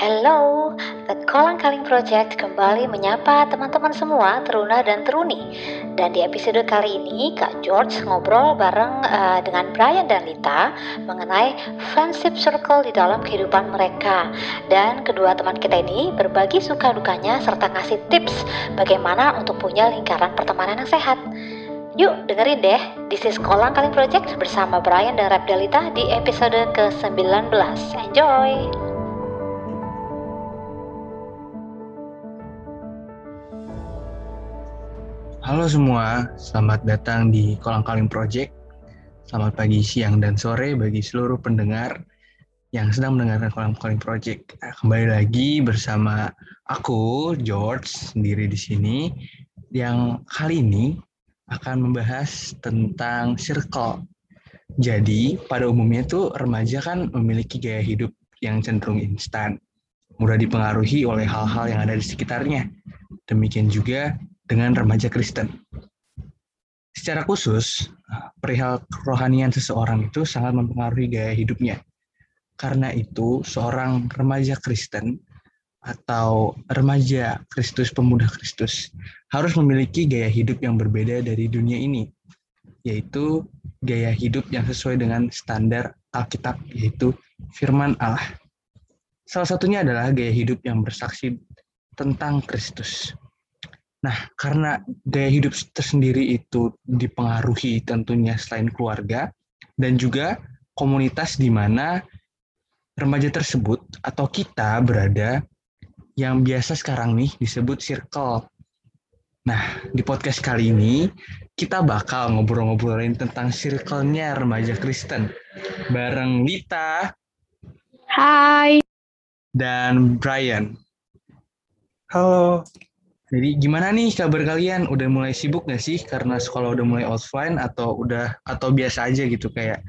Hello, The Kolang Kaling Project kembali menyapa teman-teman semua teruna dan teruni. Dan di episode kali ini, Kak George ngobrol bareng uh, dengan Brian dan Lita mengenai friendship circle di dalam kehidupan mereka. Dan kedua teman kita ini berbagi suka dukanya serta ngasih tips bagaimana untuk punya lingkaran pertemanan yang sehat. Yuk dengerin deh, This is Kolang Kaling Project bersama Brian dan Delita di episode ke-19. Enjoy! Halo semua, selamat datang di Kolang Kaling Project. Selamat pagi, siang, dan sore bagi seluruh pendengar yang sedang mendengarkan Kolang Kaling Project. Kembali lagi bersama aku, George, sendiri di sini, yang kali ini akan membahas tentang circle. Jadi, pada umumnya tuh remaja kan memiliki gaya hidup yang cenderung instan, mudah dipengaruhi oleh hal-hal yang ada di sekitarnya. Demikian juga dengan remaja Kristen. Secara khusus, perihal kerohanian seseorang itu sangat mempengaruhi gaya hidupnya. Karena itu, seorang remaja Kristen atau remaja Kristus, pemuda Kristus, harus memiliki gaya hidup yang berbeda dari dunia ini, yaitu gaya hidup yang sesuai dengan standar Alkitab, yaitu firman Allah. Salah satunya adalah gaya hidup yang bersaksi tentang Kristus. Nah, karena gaya hidup tersendiri itu dipengaruhi tentunya selain keluarga dan juga komunitas di mana remaja tersebut atau kita berada yang biasa sekarang nih disebut circle. Nah, di podcast kali ini kita bakal ngobrol-ngobrolin tentang circle-nya remaja Kristen bareng Lita. Hai. Dan Brian. Halo. Jadi gimana nih kabar kalian? Udah mulai sibuk gak sih karena sekolah udah mulai offline atau udah atau biasa aja gitu kayak?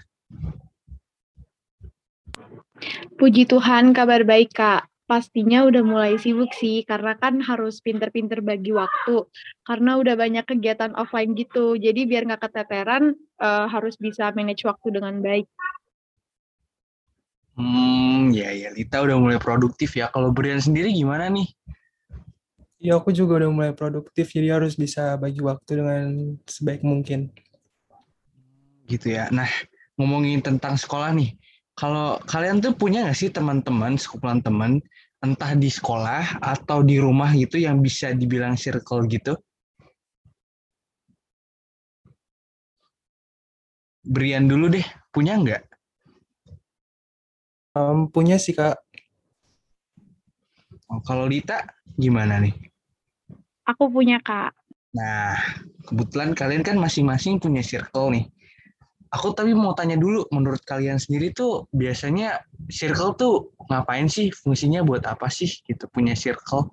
Puji Tuhan kabar baik kak. Pastinya udah mulai sibuk sih karena kan harus pinter-pinter bagi waktu karena udah banyak kegiatan offline gitu. Jadi biar nggak keteteran uh, harus bisa manage waktu dengan baik. Hmm, ya ya Lita udah mulai produktif ya. Kalau Brian sendiri gimana nih? Ya aku juga udah mulai produktif, jadi harus bisa bagi waktu dengan sebaik mungkin. Gitu ya. Nah, ngomongin tentang sekolah nih, kalau kalian tuh punya nggak sih teman-teman, sekumpulan teman, entah di sekolah atau di rumah gitu yang bisa dibilang circle gitu? Brian dulu deh, punya nggak? Um, punya sih kak. Oh, kalau Lita gimana nih? Aku punya kak. Nah, kebetulan kalian kan masing-masing punya circle nih. Aku tapi mau tanya dulu, menurut kalian sendiri tuh biasanya circle tuh ngapain sih? Fungsinya buat apa sih gitu punya circle?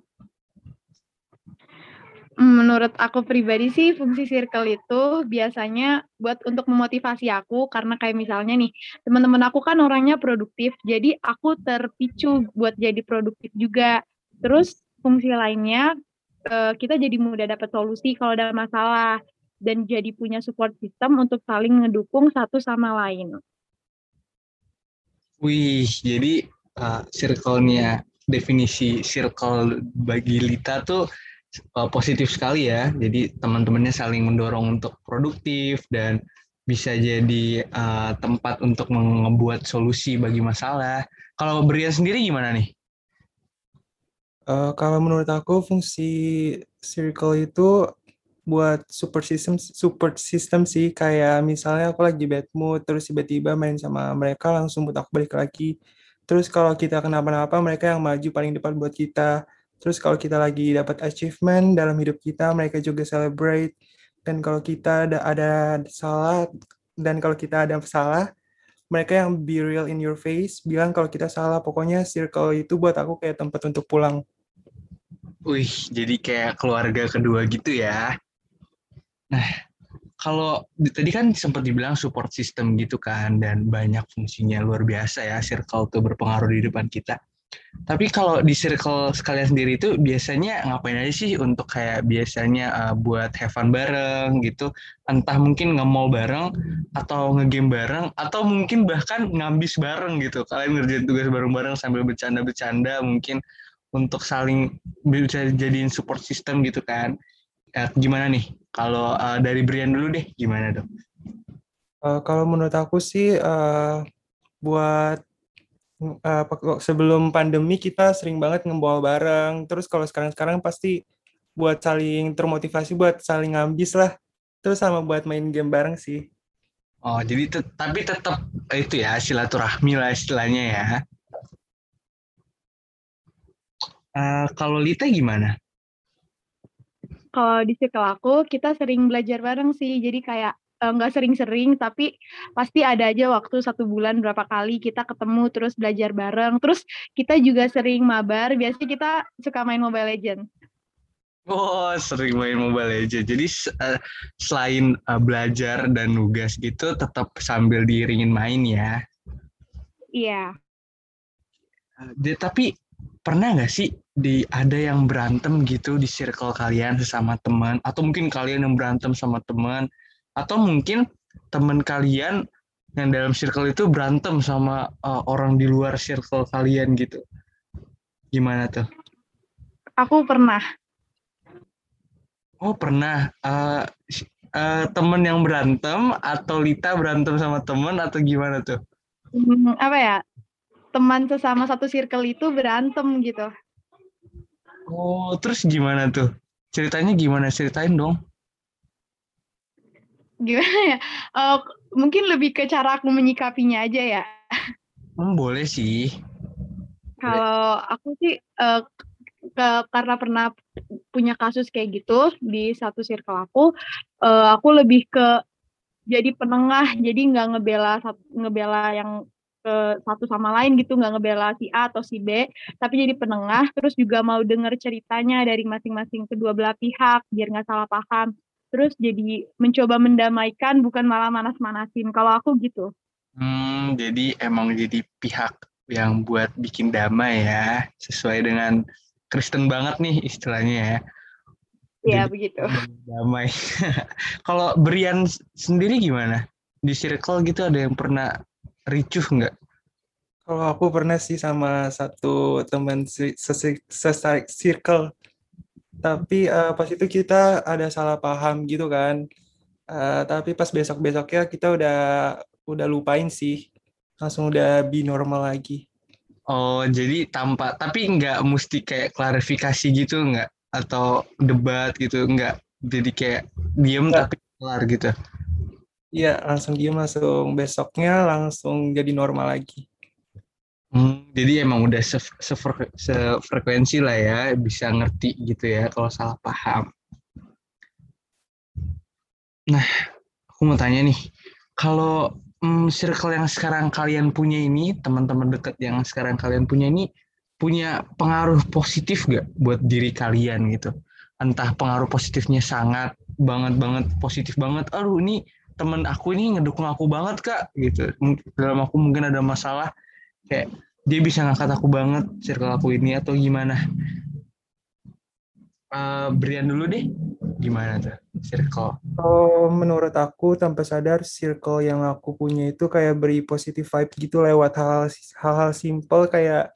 Menurut aku pribadi sih fungsi circle itu biasanya buat untuk memotivasi aku karena kayak misalnya nih teman-teman aku kan orangnya produktif jadi aku terpicu buat jadi produktif juga. Terus fungsi lainnya uh, kita jadi mudah dapat solusi kalau ada masalah dan jadi punya support system untuk saling ngedukung satu sama lain. Wih, jadi uh, circle-nya definisi circle bagi Lita tuh uh, positif sekali ya. Jadi teman-temannya saling mendorong untuk produktif dan bisa jadi uh, tempat untuk membuat solusi bagi masalah. Kalau Brian sendiri gimana nih? Uh, kalau menurut aku fungsi circle itu buat support system support system sih. Kayak misalnya aku lagi bad mood terus tiba-tiba main sama mereka langsung buat aku balik lagi. Terus kalau kita kenapa-napa mereka yang maju paling depan buat kita. Terus kalau kita lagi dapat achievement dalam hidup kita mereka juga celebrate. Dan kalau kita ada ada salah dan kalau kita ada salah mereka yang be real in your face bilang kalau kita salah. Pokoknya circle itu buat aku kayak tempat untuk pulang Wih, jadi kayak keluarga kedua gitu ya. Nah, kalau tadi kan sempat dibilang support system gitu kan, dan banyak fungsinya luar biasa ya, circle tuh berpengaruh di depan kita. Tapi kalau di circle sekalian sendiri itu biasanya ngapain aja sih untuk kayak biasanya uh, buat have fun bareng gitu, entah mungkin nge-mall bareng atau nge-game bareng atau mungkin bahkan ngambis bareng gitu. Kalian ngerjain tugas bareng-bareng sambil bercanda-bercanda mungkin untuk saling bisa jadiin support system gitu kan. Uh, gimana nih? Kalau uh, dari Brian dulu deh, gimana dong? Uh, kalau menurut aku sih uh, buat uh, sebelum pandemi kita sering banget ngebawa bareng. Terus kalau sekarang-sekarang pasti buat saling termotivasi buat saling ngambis lah. Terus sama buat main game bareng sih. Oh, jadi te tapi tetap itu ya silaturahmi lah istilahnya ya. Uh, kalau Lita gimana? Kalau di circle aku, kita sering belajar bareng sih. Jadi kayak Eh, nggak sering-sering tapi pasti ada aja waktu satu bulan berapa kali kita ketemu terus belajar bareng. Terus kita juga sering mabar. Biasanya kita suka main Mobile Legend Oh sering main Mobile Legend jadi uh, selain uh, belajar dan nugas gitu tetap sambil diiringin main ya? Iya. Uh, tapi pernah nggak sih di ada yang berantem gitu di circle kalian sesama teman atau mungkin kalian yang berantem sama teman atau mungkin teman kalian yang dalam circle itu berantem sama uh, orang di luar circle kalian gitu. Gimana tuh? Aku pernah. Oh pernah. Uh, uh, temen yang berantem atau Lita berantem sama temen atau gimana tuh? Hmm, apa ya? Teman sesama satu circle itu berantem gitu. Oh terus gimana tuh? Ceritanya gimana? Ceritain dong gimana ya? Uh, mungkin lebih ke cara aku menyikapinya aja ya. Hmm, boleh sih. Kalau aku sih uh, ke, karena pernah punya kasus kayak gitu di satu circle aku, uh, aku lebih ke jadi penengah, jadi nggak ngebela ngebela yang ke satu sama lain gitu, nggak ngebela si A atau si B, tapi jadi penengah, terus juga mau denger ceritanya dari masing-masing kedua belah pihak biar nggak salah paham. Terus jadi mencoba mendamaikan bukan malah manas-manasin. Kalau aku gitu. Hmm jadi emang jadi pihak yang buat bikin damai ya sesuai dengan Kristen banget nih istilahnya ya. Ya begitu. damai. Kalau Brian sendiri gimana? Di circle gitu ada yang pernah ricuh nggak? Kalau aku pernah sih sama satu teman circle. Tapi uh, pas itu kita ada salah paham gitu kan. Uh, tapi pas besok besoknya kita udah udah lupain sih. Langsung udah bi normal lagi. Oh jadi tanpa tapi nggak mesti kayak klarifikasi gitu nggak? Atau debat gitu nggak? Jadi kayak diem Nggak. tapi kelar gitu iya langsung diem langsung besoknya langsung jadi normal lagi Hmm, jadi emang udah se sefrekuensi lah ya, bisa ngerti gitu ya kalau salah paham. Nah, aku mau tanya nih, kalau hmm, circle yang sekarang kalian punya ini, teman-teman dekat yang sekarang kalian punya ini, punya pengaruh positif gak buat diri kalian gitu? Entah pengaruh positifnya sangat banget banget positif banget, aduh ini temen aku ini ngedukung aku banget kak gitu. Dalam aku mungkin ada masalah, kayak dia bisa ngangkat aku banget circle aku ini atau gimana? Uh, Brian dulu deh gimana tuh circle? Oh menurut aku tanpa sadar circle yang aku punya itu kayak beri positif vibe gitu lewat hal hal-hal simple kayak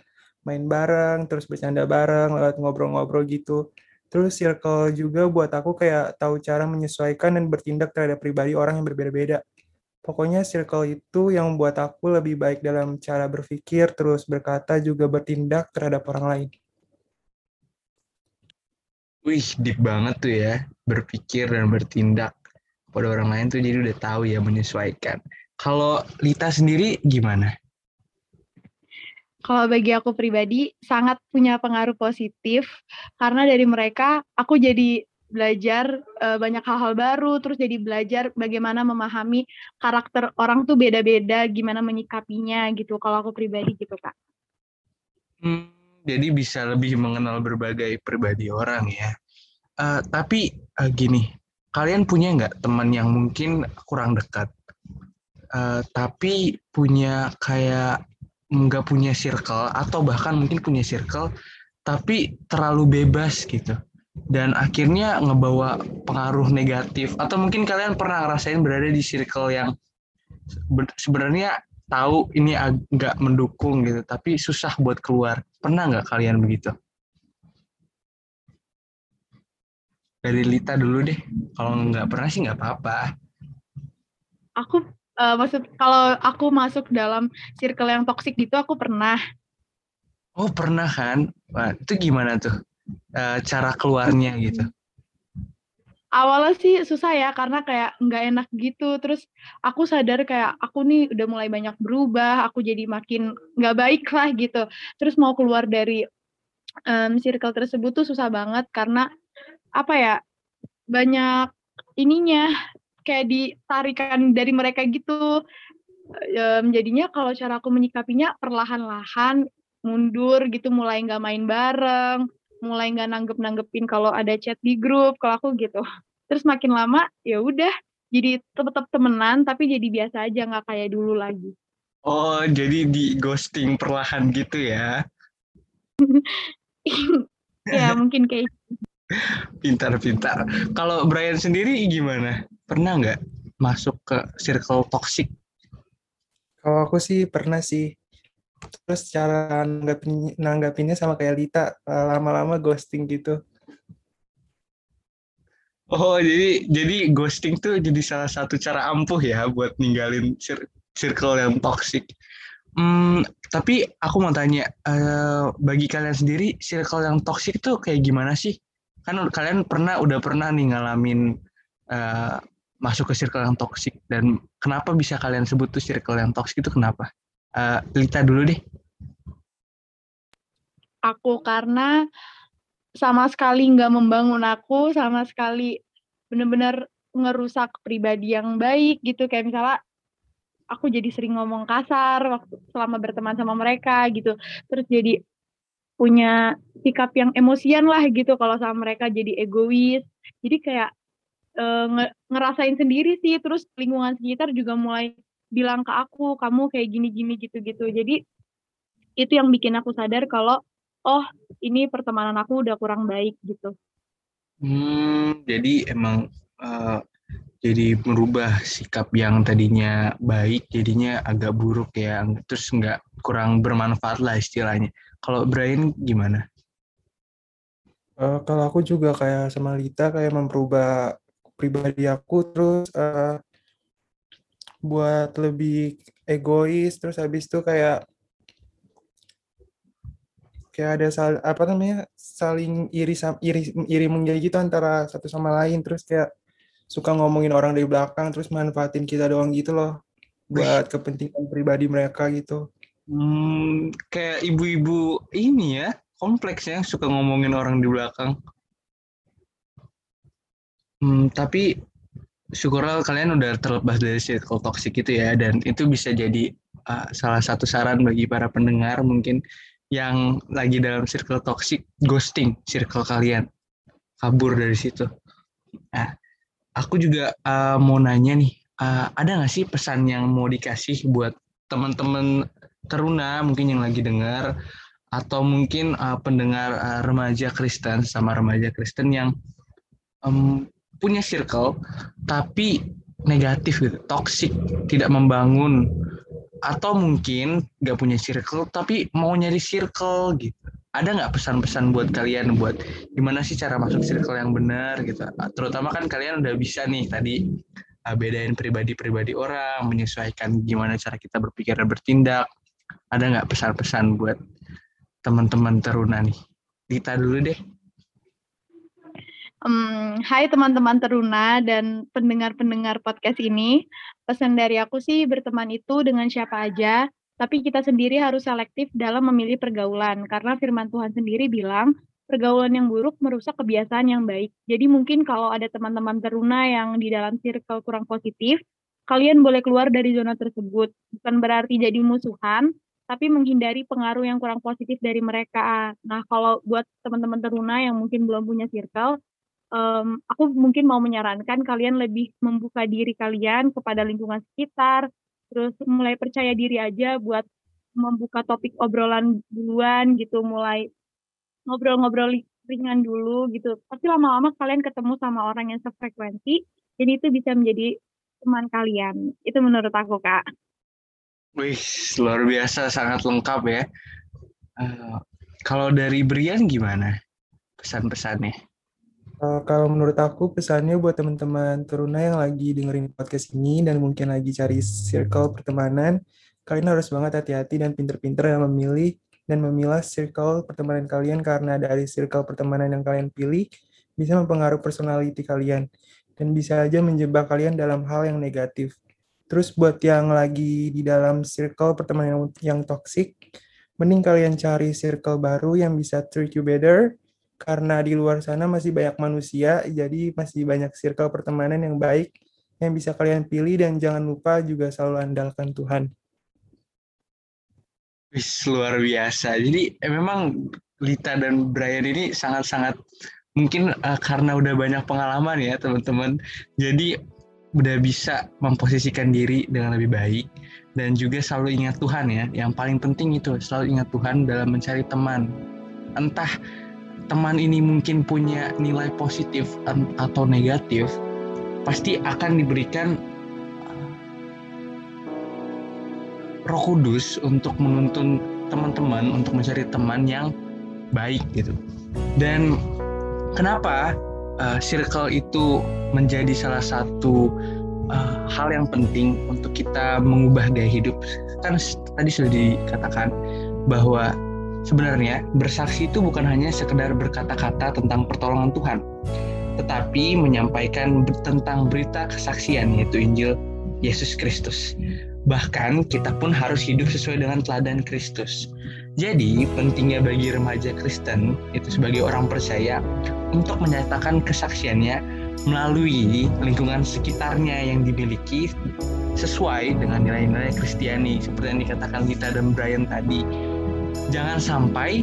main bareng terus bercanda bareng lewat ngobrol-ngobrol gitu terus circle juga buat aku kayak tahu cara menyesuaikan dan bertindak terhadap pribadi orang yang berbeda-beda Pokoknya circle itu yang membuat aku lebih baik dalam cara berpikir, terus berkata, juga bertindak terhadap orang lain. Wih, deep banget tuh ya. Berpikir dan bertindak pada orang lain tuh jadi udah tahu ya menyesuaikan. Kalau Lita sendiri gimana? Kalau bagi aku pribadi sangat punya pengaruh positif karena dari mereka aku jadi belajar uh, banyak hal-hal baru, terus jadi belajar bagaimana memahami karakter orang tuh beda-beda, gimana menyikapinya gitu. Kalau aku pribadi gitu kak. Hmm, jadi bisa lebih mengenal berbagai pribadi orang ya. Uh, tapi uh, gini, kalian punya nggak teman yang mungkin kurang dekat, uh, tapi punya kayak nggak punya circle atau bahkan mungkin punya circle tapi terlalu bebas gitu. Dan akhirnya ngebawa pengaruh negatif. Atau mungkin kalian pernah ngerasain berada di circle yang sebenarnya tahu ini agak mendukung gitu tapi susah buat keluar. Pernah nggak kalian begitu? Dari Lita dulu deh. Kalau nggak pernah sih nggak apa-apa. Aku uh, maksud kalau aku masuk dalam circle yang toksik gitu aku pernah oh pernah kan Wah, itu gimana tuh uh, cara keluarnya gitu? Awalnya sih susah ya karena kayak nggak enak gitu. Terus aku sadar kayak aku nih udah mulai banyak berubah, aku jadi makin nggak baik lah gitu. Terus mau keluar dari um, circle tersebut tuh susah banget karena apa ya banyak ininya kayak ditarikan dari mereka gitu. Um, jadinya kalau cara aku menyikapinya perlahan-lahan mundur gitu, mulai nggak main bareng, mulai nggak nanggep nanggepin kalau ada chat di grup kalau aku gitu. Terus makin lama ya udah jadi tetap temenan tapi jadi biasa aja nggak kayak dulu lagi. Oh jadi di ghosting perlahan gitu ya? Ya mungkin kayak gitu. pintar-pintar. Kalau Brian sendiri gimana pernah nggak masuk ke circle toxic? Kalau aku sih pernah sih. Terus cara nanggapin, nanggapinnya sama kayak Lita eh, lama-lama ghosting gitu. Oh jadi jadi ghosting tuh jadi salah satu cara ampuh ya buat ninggalin circle yang toxic. Hmm, tapi aku mau tanya, uh, bagi kalian sendiri circle yang toxic tuh kayak gimana sih? Kan kalian pernah udah pernah nih ngalamin uh, masuk ke circle yang toxic dan kenapa bisa kalian sebut tuh circle yang toxic itu kenapa? uh, Lita dulu deh. Aku karena sama sekali nggak membangun aku, sama sekali benar-benar ngerusak pribadi yang baik gitu kayak misalnya aku jadi sering ngomong kasar waktu selama berteman sama mereka gitu terus jadi punya sikap yang emosian lah gitu kalau sama mereka jadi egois jadi kayak e, ngerasain sendiri sih. Terus lingkungan sekitar juga mulai bilang ke aku kamu kayak gini-gini gitu-gitu. Jadi itu yang bikin aku sadar kalau oh ini pertemanan aku udah kurang baik gitu. Hmm jadi emang uh, jadi merubah sikap yang tadinya baik jadinya agak buruk ya terus nggak kurang bermanfaat lah istilahnya. Kalau Brian gimana? Uh, kalau aku juga kayak sama Lita kayak memperubah pribadi aku terus uh, buat lebih egois terus habis itu kayak kayak ada sal, apa namanya saling iri iri iri menjadi gitu antara satu sama lain terus kayak suka ngomongin orang dari belakang terus manfaatin kita doang gitu loh buat kepentingan pribadi mereka gitu. Hmm, kayak ibu-ibu ini ya kompleks ya suka ngomongin orang di belakang. Hmm, tapi syukurlah kalian udah terlepas dari circle toxic itu ya dan itu bisa jadi uh, salah satu saran bagi para pendengar mungkin yang lagi dalam circle toxic ghosting circle kalian kabur dari situ. Nah, aku juga uh, mau nanya nih, uh, ada nggak sih pesan yang mau dikasih buat teman-teman teruna mungkin yang lagi dengar atau mungkin uh, pendengar uh, remaja Kristen sama remaja Kristen yang um, punya circle tapi negatif gitu, toxic, tidak membangun atau mungkin nggak punya circle tapi mau nyari circle gitu. Ada nggak pesan-pesan buat kalian buat gimana sih cara masuk circle yang benar gitu? Terutama kan kalian udah bisa nih tadi uh, bedain pribadi-pribadi orang, menyesuaikan gimana cara kita berpikir dan bertindak. Ada nggak pesan-pesan buat teman-teman teruna nih? Kita dulu deh. Um, hai teman-teman teruna dan pendengar-pendengar podcast ini. Pesan dari aku sih berteman itu dengan siapa aja, tapi kita sendiri harus selektif dalam memilih pergaulan karena firman Tuhan sendiri bilang pergaulan yang buruk merusak kebiasaan yang baik. Jadi mungkin kalau ada teman-teman teruna yang di dalam circle kurang positif, kalian boleh keluar dari zona tersebut. Bukan berarti jadi musuhan, tapi menghindari pengaruh yang kurang positif dari mereka. Nah, kalau buat teman-teman teruna yang mungkin belum punya circle, um, aku mungkin mau menyarankan kalian lebih membuka diri kalian kepada lingkungan sekitar, terus mulai percaya diri aja buat membuka topik obrolan duluan gitu, mulai ngobrol-ngobrol ringan dulu gitu. Tapi lama-lama kalian ketemu sama orang yang sefrekuensi, dan itu bisa menjadi teman kalian. Itu menurut aku, Kak. Wih, luar biasa, sangat lengkap ya. Uh, kalau dari Brian gimana pesan-pesannya? Uh, kalau menurut aku pesannya buat teman-teman Teruna yang lagi dengerin podcast ini dan mungkin lagi cari circle pertemanan, kalian harus banget hati-hati dan pinter-pinter yang memilih dan memilah circle pertemanan kalian karena dari circle pertemanan yang kalian pilih bisa mempengaruhi personality kalian dan bisa aja menjebak kalian dalam hal yang negatif. Terus buat yang lagi di dalam circle pertemanan yang, yang toxic, mending kalian cari circle baru yang bisa treat you better, karena di luar sana masih banyak manusia, jadi masih banyak circle pertemanan yang baik yang bisa kalian pilih dan jangan lupa juga selalu andalkan Tuhan. Wis luar biasa. Jadi eh, memang Lita dan Brian ini sangat-sangat mungkin uh, karena udah banyak pengalaman ya teman-teman. Jadi udah bisa memposisikan diri dengan lebih baik dan juga selalu ingat Tuhan ya. Yang paling penting itu selalu ingat Tuhan dalam mencari teman. Entah teman ini mungkin punya nilai positif atau negatif, pasti akan diberikan eh, Roh Kudus untuk menuntun teman-teman untuk mencari teman yang baik gitu. Dan kenapa uh, circle itu menjadi salah satu uh, hal yang penting untuk kita mengubah gaya hidup. Kan tadi sudah dikatakan bahwa sebenarnya bersaksi itu bukan hanya sekedar berkata-kata tentang pertolongan Tuhan, tetapi menyampaikan tentang berita kesaksian yaitu Injil Yesus Kristus. Bahkan kita pun harus hidup sesuai dengan teladan Kristus. Jadi, pentingnya bagi remaja Kristen itu sebagai orang percaya untuk menyatakan kesaksiannya melalui lingkungan sekitarnya yang dimiliki sesuai dengan nilai-nilai Kristiani seperti yang dikatakan Gita dan Brian tadi. Jangan sampai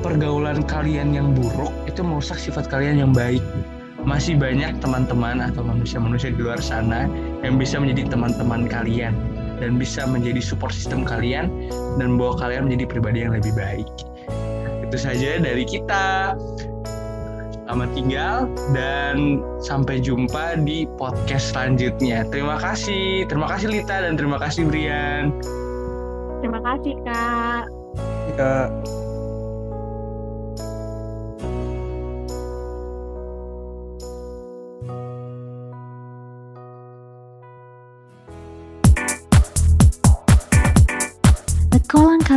pergaulan kalian yang buruk itu merusak sifat kalian yang baik. Masih banyak teman-teman atau manusia-manusia di luar sana yang bisa menjadi teman-teman kalian dan bisa menjadi support system kalian dan membawa kalian menjadi pribadi yang lebih baik. Itu saja dari kita. Selamat tinggal dan sampai jumpa di podcast selanjutnya. Terima kasih. Terima kasih Lita dan terima kasih Brian. Terima kasih, Kak. Kak.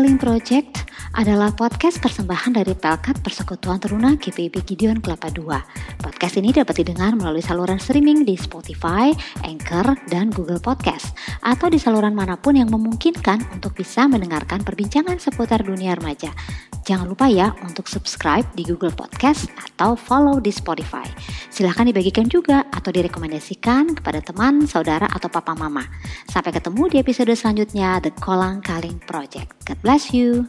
Kaling Project adalah podcast persembahan dari Pelkat Persekutuan Teruna GPIB Gideon Kelapa II. Podcast ini dapat didengar melalui saluran streaming di Spotify, Anchor, dan Google Podcast, atau di saluran mana pun yang memungkinkan untuk bisa mendengarkan perbincangan seputar dunia remaja. Jangan lupa ya untuk subscribe di Google Podcast atau follow di Spotify. Silahkan dibagikan juga atau direkomendasikan kepada teman, saudara, atau papa mama. Sampai ketemu di episode selanjutnya The Kolang Kaling Project. God bless you.